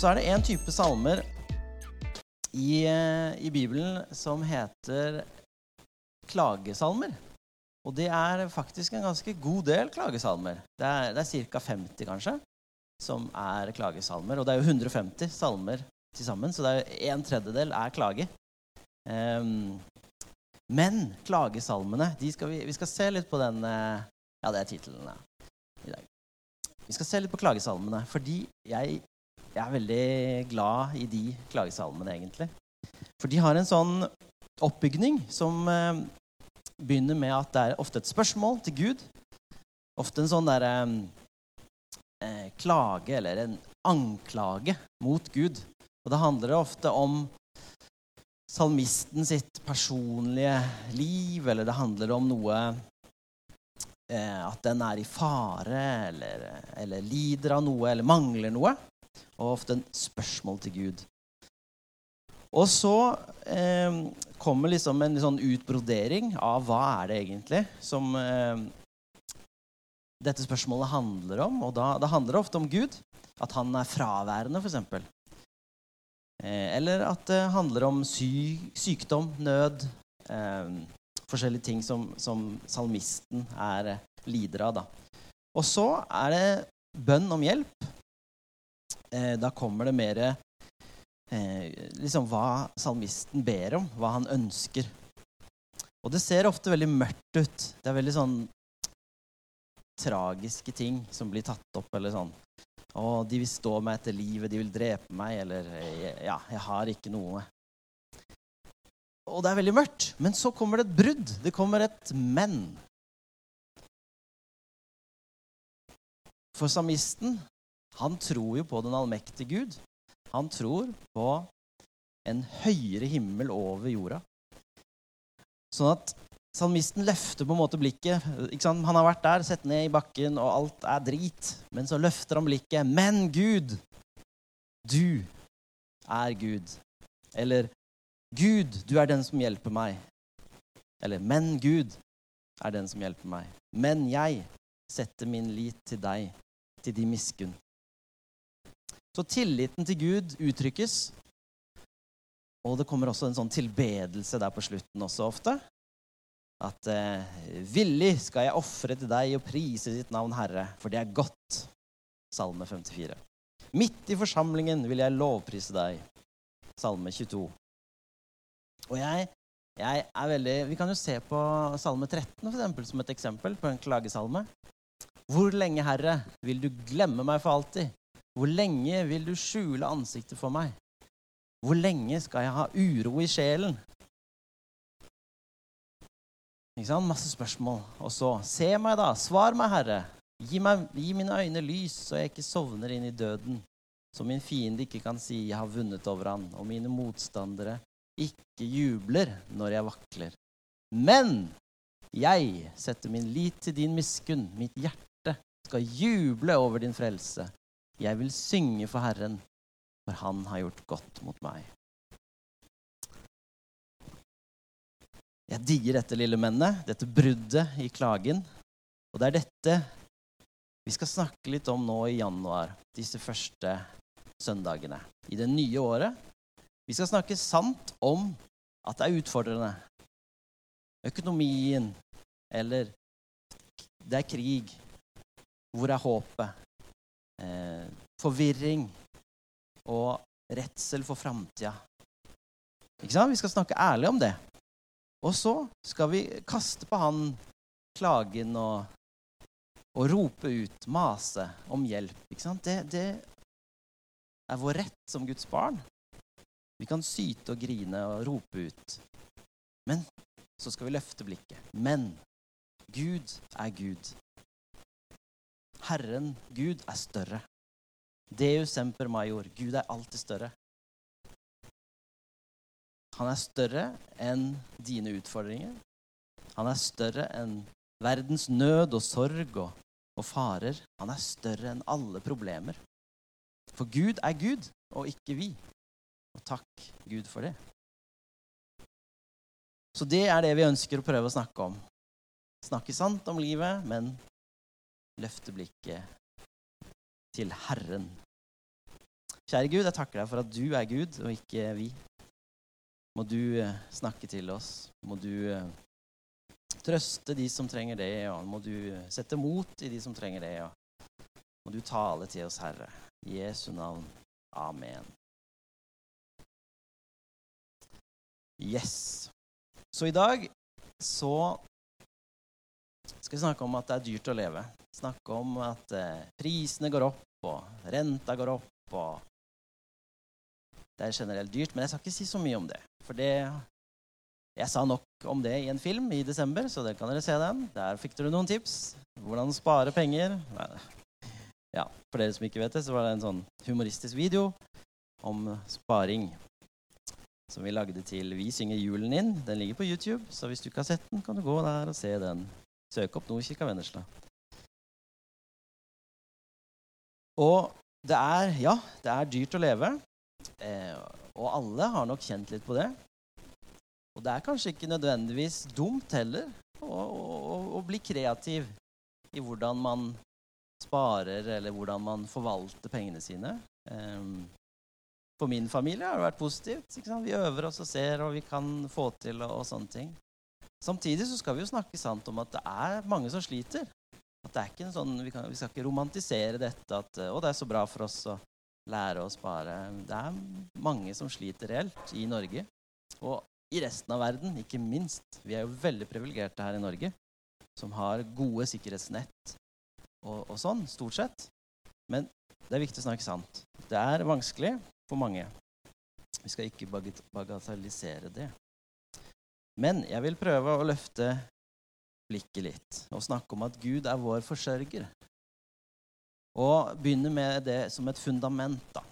så er det en type salmer i, eh, i Bibelen som heter klagesalmer. Og det er faktisk en ganske god del klagesalmer. Det er, det er ca. 50, kanskje, som er klagesalmer. Og det er jo 150 salmer til sammen, så en tredjedel er klage. Um, men klagesalmene skal vi, vi, skal se litt på den eh, Ja, det er tittelen i dag. Vi skal se litt på klagesalmene, fordi jeg jeg er veldig glad i de klagesalmene, egentlig. For de har en sånn oppbygning som eh, begynner med at det er ofte et spørsmål til Gud. Ofte en sånn derre eh, klage eller en anklage mot Gud. Og det handler ofte om salmisten sitt personlige liv, eller det handler om noe eh, At den er i fare, eller, eller lider av noe, eller mangler noe og ofte en spørsmål til Gud. Og så eh, kommer liksom en sånn utbrodering av hva er det egentlig som eh, dette spørsmålet handler om. Og da, da, handler det ofte om Gud. At han er fraværende, f.eks. Eh, eller at det handler om sy sykdom, nød eh, Forskjellige ting som, som salmisten er eh, lider av. Da. Og så er det bønn om hjelp eh, da kommer det mer eh, liksom hva salmisten ber om, hva han ønsker. Og det ser ofte veldig mørkt ut. Det er veldig sånn tragiske ting som blir tatt opp. eller sånn. Å, de vil stå meg etter livet, de vil drepe meg, eller Ja, jeg har ikke noe. Og det er veldig mørkt. Men så kommer det et brudd. Det kommer et men. For salmisten han tror jo på den allmektige Gud. Han tror på en høyere himmel over jorda. Sånn at salmisten løfter på en måte blikket. Han har vært der, sett ned i bakken, og alt er drit. Men så løfter han blikket. Men Gud, du er Gud. Eller Gud, du er den som hjelper meg. Eller Men Gud er den som hjelper meg. Men jeg setter min lit til deg, til din miskunn. Så tilliten til Gud uttrykkes. Og det kommer også en sånn tilbedelse der på slutten også ofte. At eh, villig skal jeg ofre til deg og prise ditt navn, Herre, for det er godt. Salme 54. Midt i forsamlingen vil jeg lovprise deg. Salme 22. Og jeg, jeg er veldig Vi kan jo se på Salme 13 for eksempel, som et eksempel på en klagesalme. Hvor lenge, Herre, vil du glemme meg for alltid? Hvor lenge vil du skjule ansiktet for meg? Hvor lenge skal jeg ha uro i sjelen? Ikke sant? Masse spørsmål. Og så Se meg, da. Svar meg, Herre. Gi, meg, gi mine øyne lys, så jeg ikke sovner inn i døden. Så min fiende ikke kan si 'jeg har vunnet over han', og mine motstandere ikke jubler når jeg vakler. Men jeg setter min lit til din miskunn. Mitt hjerte skal juble over din frelse. Jeg vil synge for Herren, for Han har gjort godt mot meg. Jeg digger dette lille mennet, dette bruddet i klagen. Og det er dette vi skal snakke litt om nå i januar, disse første søndagene i det nye året. Vi skal snakke sant om at det er utfordrende. Økonomien, eller det er krig. Hvor er håpet? Eh, forvirring og redsel for framtida. Ikke sant? Vi skal snakke ærlig om det. Og så skal vi kaste på han klagen og, og rope ut, mase om hjelp. Ikke sant? Det, det er vår rett som Guds barn. Vi kan syte og grine og rope ut. Men så skal vi løfte blikket. Men Gud er Gud. Herren, Gud, er større. Deus semper major. Gud er alltid større. Han er større enn dine utfordringer. Han er større enn verdens nød og sorg og, og farer. Han er større enn alle problemer. For Gud er Gud, og ikke vi. Og takk Gud for det. Så det er det vi ønsker å prøve å snakke om. Snakke sant om livet, men løfte blikket til Herren. Kjære Gud, jeg takker deg for at du er Gud, og ikke vi. Må du eh, snakke til oss. Må du eh, trøste de som trenger det, og må du eh, sette mot i de som trenger det. Og må du tale til oss, Herre. I Jesu navn. Amen. Yes. Så i dag så skal vi snakke om at det er dyrt å leve. Snakke om at eh, prisene går opp, og renta går opp, og det er generelt dyrt. Men jeg skal ikke si så mye om det. For det Jeg sa nok om det i en film i desember, så der kan dere se den. Der fikk dere noen tips. Hvordan spare penger. Ja, For dere som ikke vet det, så var det en sånn humoristisk video om sparing som vi lagde til Vi synger julen inn. Den ligger på YouTube, så hvis du ikke har sett den, kan du gå der og se den. Søk opp Nordkirka Vennesla. Og det er Ja, det er dyrt å leve. Eh, og alle har nok kjent litt på det. Og det er kanskje ikke nødvendigvis dumt heller å, å, å bli kreativ i hvordan man sparer, eller hvordan man forvalter pengene sine. Eh, for min familie har det vært positivt. Vi øver oss og ser, og vi kan få til og, og sånne ting. Samtidig så skal vi jo snakke sant om at det er mange som sliter. At det er ikke en sånn, vi, kan, vi skal ikke romantisere dette at å, det er så bra for oss å lære å spare. Det er mange som sliter reelt i Norge. Og i resten av verden, ikke minst. Vi er jo veldig privilegerte her i Norge som har gode sikkerhetsnett og, og sånn, stort sett. Men det er viktig å snakke sant. Det er vanskelig for mange. Vi skal ikke bagatellisere det. Men jeg vil prøve å løfte blikket litt og snakke om at Gud er vår forsørger. Og begynne med det som et fundament. da.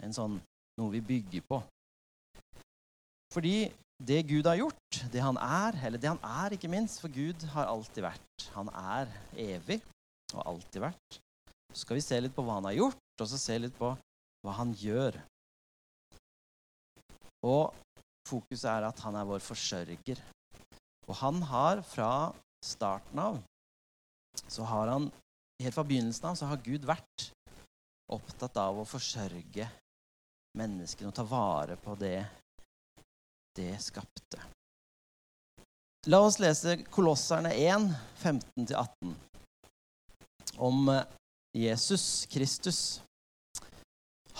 En sånn noe vi bygger på. Fordi det Gud har gjort, det han er, eller det han er, ikke minst, for Gud har alltid vært. Han er evig og alltid vært. Så skal vi se litt på hva han har gjort, og så se litt på hva han gjør. Og fokuset er at han er vår forsørger. Og han har fra starten av så har han Helt fra begynnelsen av så har Gud vært opptatt av å forsørge menneskene og ta vare på det det skapte. La oss lese Kolosserne 1, 15-18, om Jesus Kristus.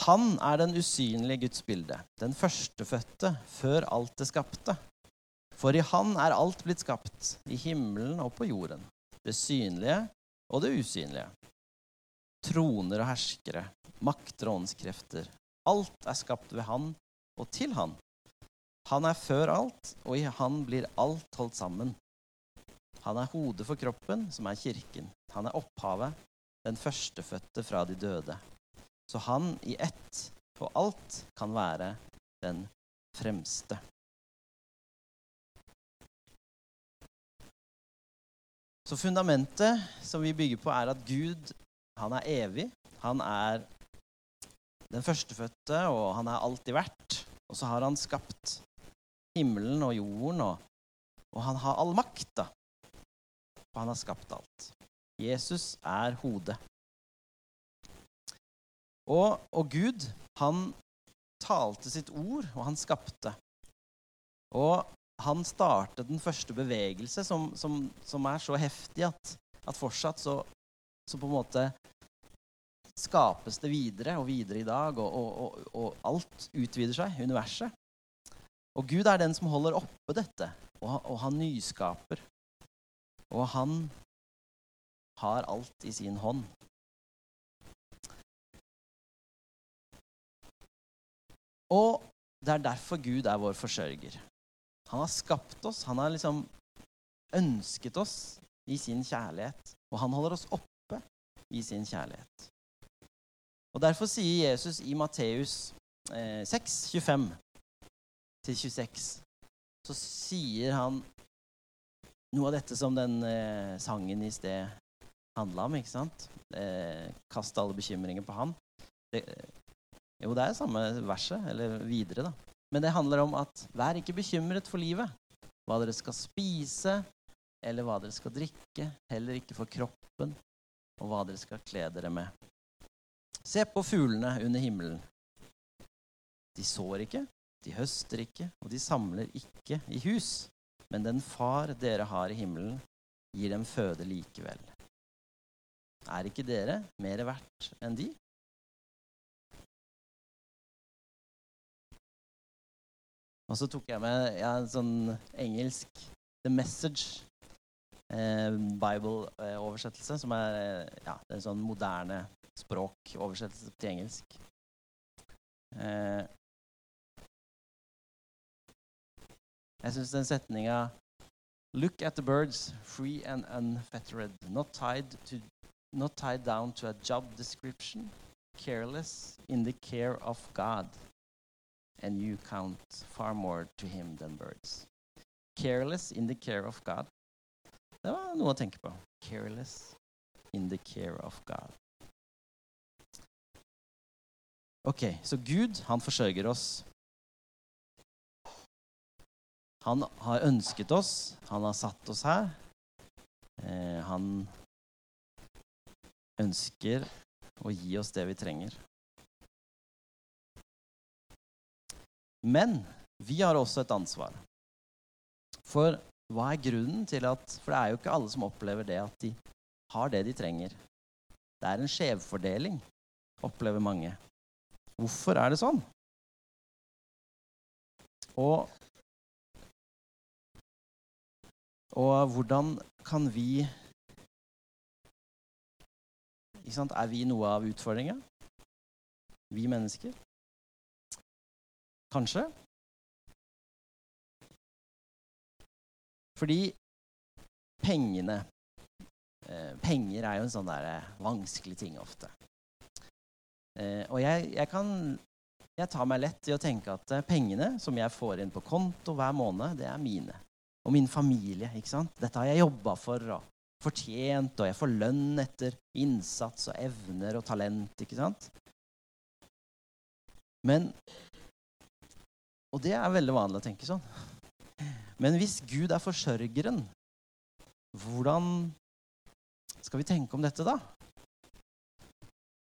Han er den usynlige Guds bilde, den førstefødte før alt det skapte. For i Han er alt blitt skapt, i himmelen og på jorden, det synlige og det usynlige. Troner og herskere, makter og åndskrefter. Alt er skapt ved Han og til Han. Han er før alt, og i Han blir alt holdt sammen. Han er hodet for kroppen, som er kirken. Han er opphavet, den førstefødte fra de døde. Så han i ett på alt kan være den fremste. Så fundamentet som vi bygger på, er at Gud han er evig. Han er den førstefødte, og han er alltid vært. Og så har han skapt himmelen og jorden, og, og han har all makt. da. Og han har skapt alt. Jesus er hodet. Og, og Gud, han talte sitt ord, og han skapte. Og han startet den første bevegelse som, som, som er så heftig at, at fortsatt så, så, på en måte skapes det videre og videre i dag, og, og, og, alt utvider seg, universet. Og Gud er den som holder oppe dette, og, han nyskaper. Og han har alt i sin hånd. Og det er derfor Gud er vår forsørger. Han har skapt oss. Han har liksom ønsket oss i sin kjærlighet. Og han holder oss oppe i sin kjærlighet. Og Derfor sier Jesus i Matteus eh, 6, 25-26, så sier han noe av dette som den eh, sangen i sted handla om. ikke sant? Eh, kast alle bekymringer på ham. Det, jo, det er samme verset, eller videre, da. Men det handler om at vær ikke bekymret for livet. Hva dere skal spise, eller hva dere skal drikke. Heller ikke for kroppen, og hva dere skal kle dere med. Se på fuglene under himmelen. De sår ikke, de høster ikke, og de samler ikke i hus. Men den far dere har i himmelen, gir dem føde likevel. Er ikke dere mer verdt enn de? Og så tok jeg med ja, sånn engelsk The Message eh, Bible-oversettelse, som er, eh, ja, en sånn moderne språkoversettelse til engelsk. Eh, jeg syns den setninga Look at the birds, free and unfettered, not tied, to, not tied down to a job description, careless in the care of God and you count far more to him than birds. Careless in the care of God. Det var noe å tenke på. Careless in the care of God. Ok, så Gud, han forsørger oss. Han har ønsket oss, han har satt oss her. Eh, han ønsker å gi oss det vi trenger. Men vi har også et ansvar. For hva er grunnen til at For det er jo ikke alle som opplever det at de har det de trenger. Det er en skjevfordeling, opplever mange. Hvorfor er det sånn? Og, og hvordan kan vi Er vi noe av utfordringa? Vi mennesker? Kanskje? Fordi pengene eh, Penger er jo en sånn der eh, vanskelig ting ofte. Eh, og jeg, jeg, kan Jeg tar meg lett i å tenke at pengene som jeg får inn på konto hver måned, det er mine. Og min familie. ikke sant? Dette har jeg jobba for og fortjent, og jeg får lønn etter innsats og evner og talent. ikke sant? Men og det er veldig vanlig å tenke sånn. Men hvis Gud er forsørgeren, hvordan skal vi tenke om dette, da?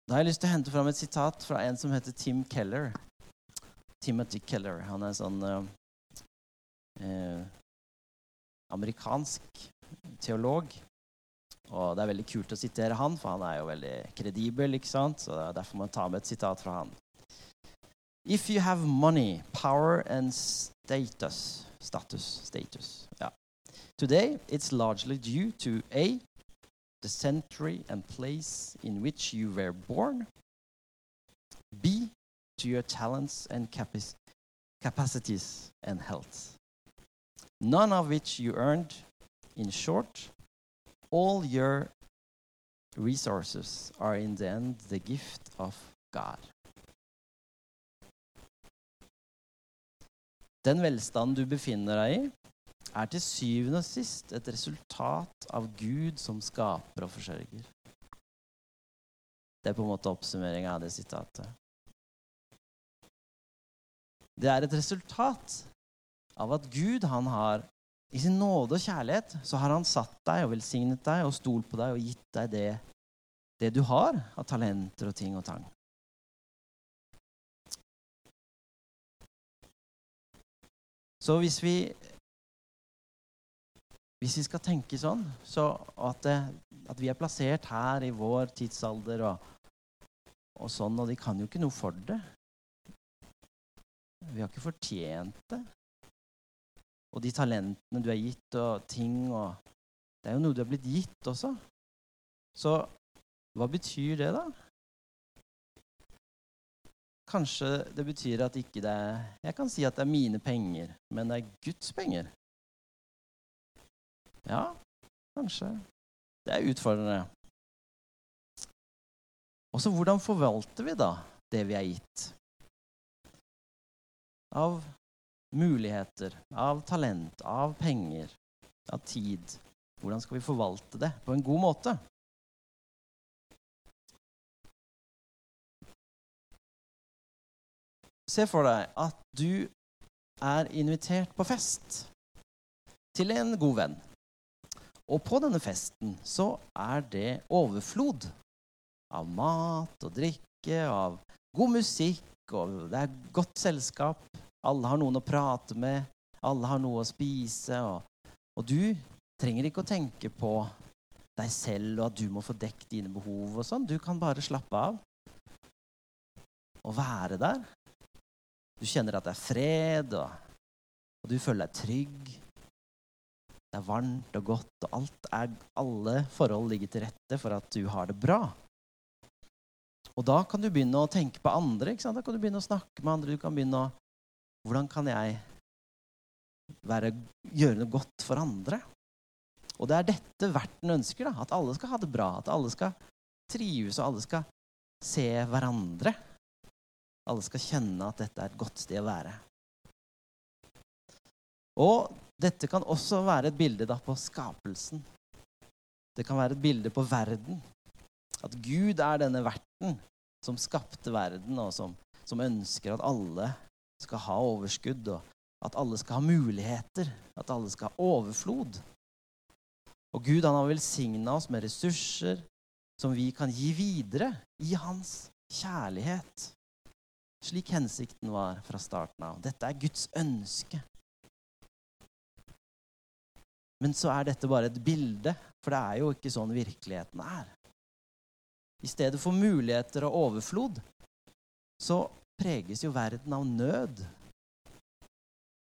Da har jeg lyst til å hente fram et sitat fra en som heter Tim Keller. Timothy Keller. Han er en sånn eh, eh, amerikansk teolog. Og det er veldig kult å sitere han, for han er jo veldig kredibel. ikke sant? Så Derfor må jeg ta med et sitat fra han. If you have money, power, and status, status, status, yeah. Today, it's largely due to A, the century and place in which you were born, B, to your talents and capac capacities and health, none of which you earned. In short, all your resources are in the end the gift of God. Den velstanden du befinner deg i, er til syvende og sist et resultat av Gud som skaper og forsørger. Det er på en måte oppsummeringa av det sitatet. Det er et resultat av at Gud han har i sin nåde og kjærlighet så har han satt deg og velsignet deg og stolt på deg og gitt deg det, det du har av talenter og ting og tang. Så hvis vi hvis vi skal tenke sånn, så at, at, vi er plassert her i vår tidsalder og, og, sånn, og de kan jo ikke noe for det. Vi har ikke fortjent det. Og de talentene du er gitt, og ting og Det er jo noe du er blitt gitt også. Så hva betyr det, da? Kanskje det betyr at ikke det er Jeg kan si at det er mine penger, men det er Guds penger. Ja, kanskje. Det er utfordrende. Og så hvordan forvalter vi da det vi er gitt? Av muligheter, av talent, av penger, av tid. Hvordan skal vi forvalte det på en god måte? Se for deg at du er invitert på fest til en god venn. Og på denne festen så er det overflod av mat og drikke, av god musikk og det er godt selskap. Alle har noen å prate med, alle har noe å spise. Og, og du trenger ikke å tenke på deg selv og at du må få dekket dine behov og sånn. Du kan bare slappe av og være der. Du kjenner at det er fred, og, og du føler deg trygg. Det er varmt og godt, og alt er, alle forhold ligger til rette for at du har det bra. Og da kan du begynne å tenke på andre. ikke sant? Da kan du begynne å snakke med andre. Du kan begynne å Hvordan kan jeg være, gjøre noe godt for andre? Og det er dette verten ønsker. da, At alle skal ha det bra. At alle skal trives, og alle skal se hverandre. Alle skal kjenne at dette er et godt sted å være. Og dette kan også være et bilde da, på skapelsen. Det kan være et bilde på verden. At Gud er denne verten som skapte verden, og som, som ønsker at alle skal ha overskudd, og at alle skal ha muligheter, at alle skal ha overflod. Og Gud han har velsigna oss med ressurser som vi kan gi videre i hans kjærlighet. Slik hensikten var fra starten av. Dette er Guds ønske. Men så er dette bare et bilde, for det er jo ikke sånn virkeligheten er. I stedet for muligheter og overflod så preges jo verden av nød,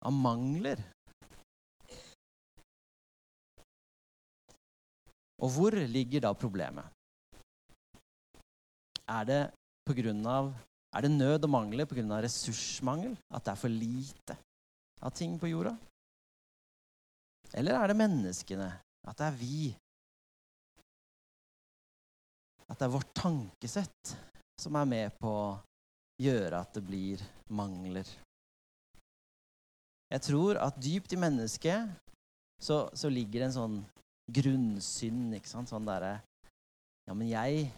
av mangler. Og hvor ligger da problemet? Er det, av, er det nød og mangler pga. ressursmangel? At det er for lite av ting på jorda? Eller er det menneskene? At det er vi? At det er vårt tankesett som er med på å gjøre at det blir mangler? Jeg tror at dypt i mennesket så, så ligger det en sånn grunnsynd. ikke sant? Sånn derre Ja, men jeg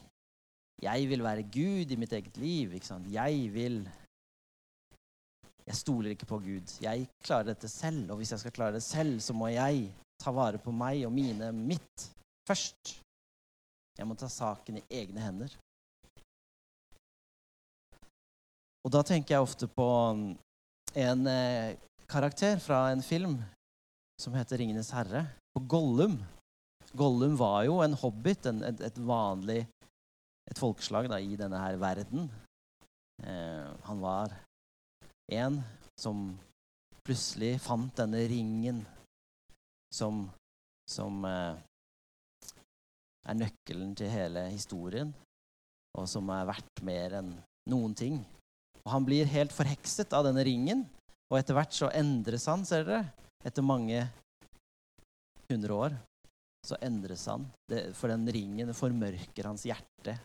Jeg vil være Gud i mitt eget liv. ikke sant? Jeg vil jeg stoler ikke på Gud. Jeg klarer dette selv, og hvis jeg skal klare det selv, så må jeg ta vare på meg og mine mitt først. Jeg må ta saken i egne hender. Og da tenker jeg ofte på en eh, karakter fra en film som heter 'Ringenes herre', på Gollum. Gollum var jo en hobbit, en, et, et, vanlig et folkeslag da, i denne her verden. Eh, han var en som plutselig fant denne ringen som, som eh, er nøkkelen til hele historien, og som er verdt mer enn noen ting. Og Han blir helt forhekset av denne ringen, og etter hvert så endres han, ser dere. Etter mange hundre år så endres han, det, for den ringen formørker hans hjerte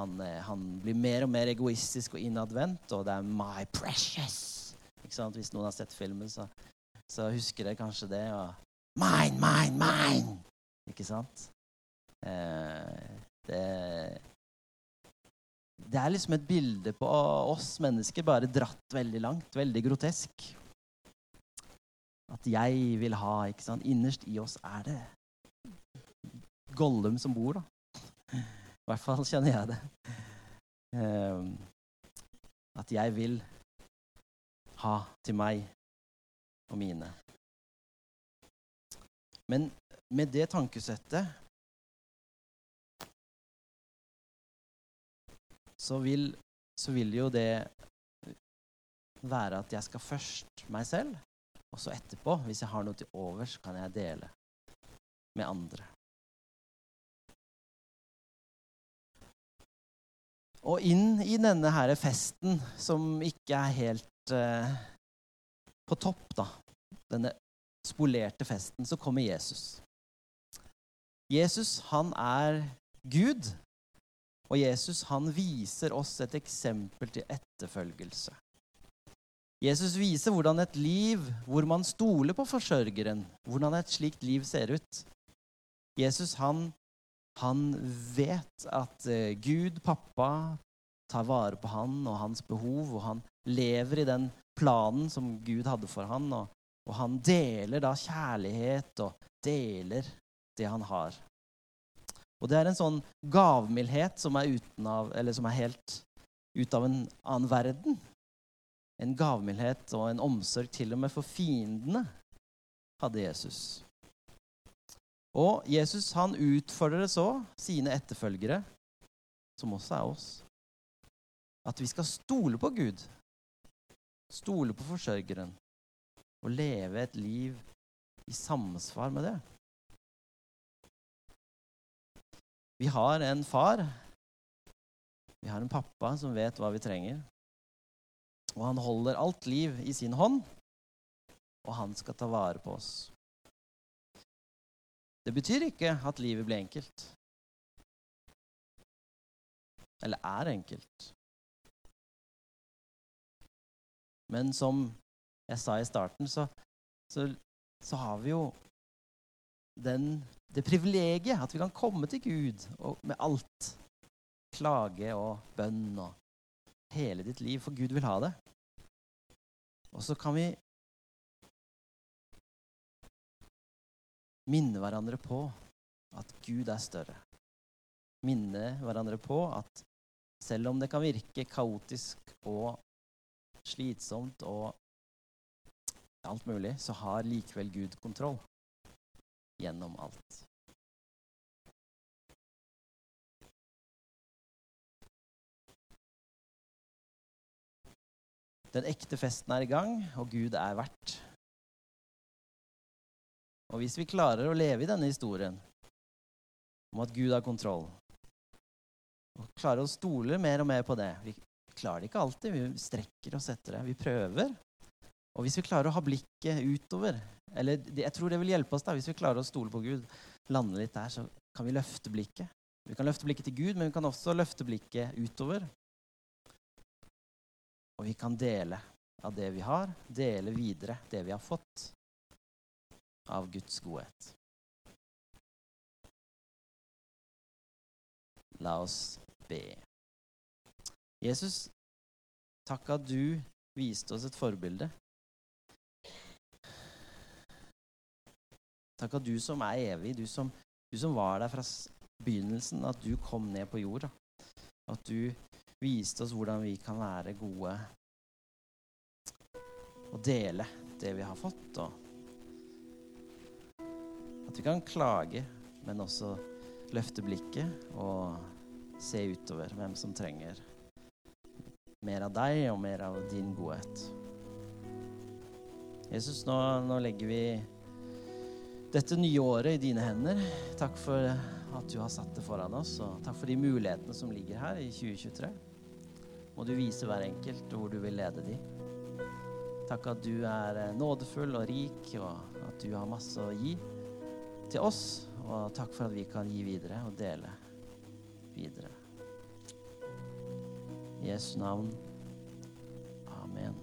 han, eh, han, blir mer og mer egoistisk og innadvendt, og det er 'my precious'. Hvis noen har sett filmen, så, så husker dere kanskje det. Og 'Mine, mine, mine'. Ikke sant? Eh, det, det er liksom et bilde på oss mennesker, bare dratt veldig langt. Veldig grotesk. At jeg vil ha ikke sant? Innerst i oss er det Gollum som bor, da. I hvert fall kjenner jeg det. Um, at jeg vil ha til meg og mine. Men med det tankesettet så vil, så vil jo det være at jeg skal først meg selv, og så etterpå, hvis jeg har noe til overs, kan jeg dele med andre. Og inn i denne her festen, som ikke er helt eh, på topp, da, denne spolerte festen, så kommer Jesus. Jesus, han er Gud, og Jesus, han viser oss et eksempel til etterfølgelse. Jesus viser hvordan et liv hvor man stoler på forsørgeren, hvordan et slikt liv ser ut. Jesus, han han vet at eh, Gud, pappa, tar vare på han og hans behov, og han lever i den planen som Gud hadde for han, og, og han deler da kjærlighet og deler det han har. Og det er en sånn gavmildhet som er, av, som er helt ut av en annen verden. En gavmildhet og en omsorg til og med for fiendene hadde Jesus. Og Jesus han utfordrer så sine etterfølgere, som også er oss, at vi skal stole på Gud. Stole på forsørgeren. Og leve et liv i samsvar med det. Vi har en far. Vi har en pappa som vet hva vi trenger. Og han holder alt liv i sin hånd, og han skal ta vare på oss. Det betyr ikke at livet blir enkelt. Eller er enkelt. Men som jeg sa i starten, så, så, så har vi jo den, det privilegiet at vi kan komme til Gud med alt. Klage og bønn og hele ditt liv, for Gud vil ha det. Og så kan vi minne hverandre på at Gud er større. Minne hverandre på at selv om det kan virke kaotisk og slitsomt og alt mulig, så har likevel Gud kontroll gjennom alt. Den ekte festen er i gang, og Gud er vert. Og hvis vi klarer å leve i denne historien om at Gud har kontroll, og klarer å stole mer og mer på det Vi klarer det ikke alltid, vi strekker oss etter det. Vi prøver. Og hvis vi klarer å ha blikket utover eller Jeg tror det vil hjelpe oss da, hvis vi klarer å stole på Gud, lande litt der, så kan vi løfte blikket. Vi kan løfte blikket til Gud, men vi kan også løfte blikket utover. Og vi kan dele av det vi har, dele videre det vi har fått av Guds godhet. La oss be. Jesus, takk at du viste oss et forbilde. Takk at du som er evig, du som, du som var der fra begynnelsen, at du kom ned på jorda. At du viste oss hvordan vi kan være gode og dele det vi har fått. Og at vi kan klage, men også løfte blikket og se utover hvem som trenger mer av deg og mer av din godhet. Jesus, nå, nå legger vi dette nye året i dine hender. Takk for at du har satt det foran oss, og takk for de mulighetene som ligger her i 2023. Må du vise hver enkelt hvor du vil lede de. Takk at du er nådefull og rik, og at du har masse å gi til oss. Og takk for at vi kan gi videre og dele videre. I Jesu navn. Amen.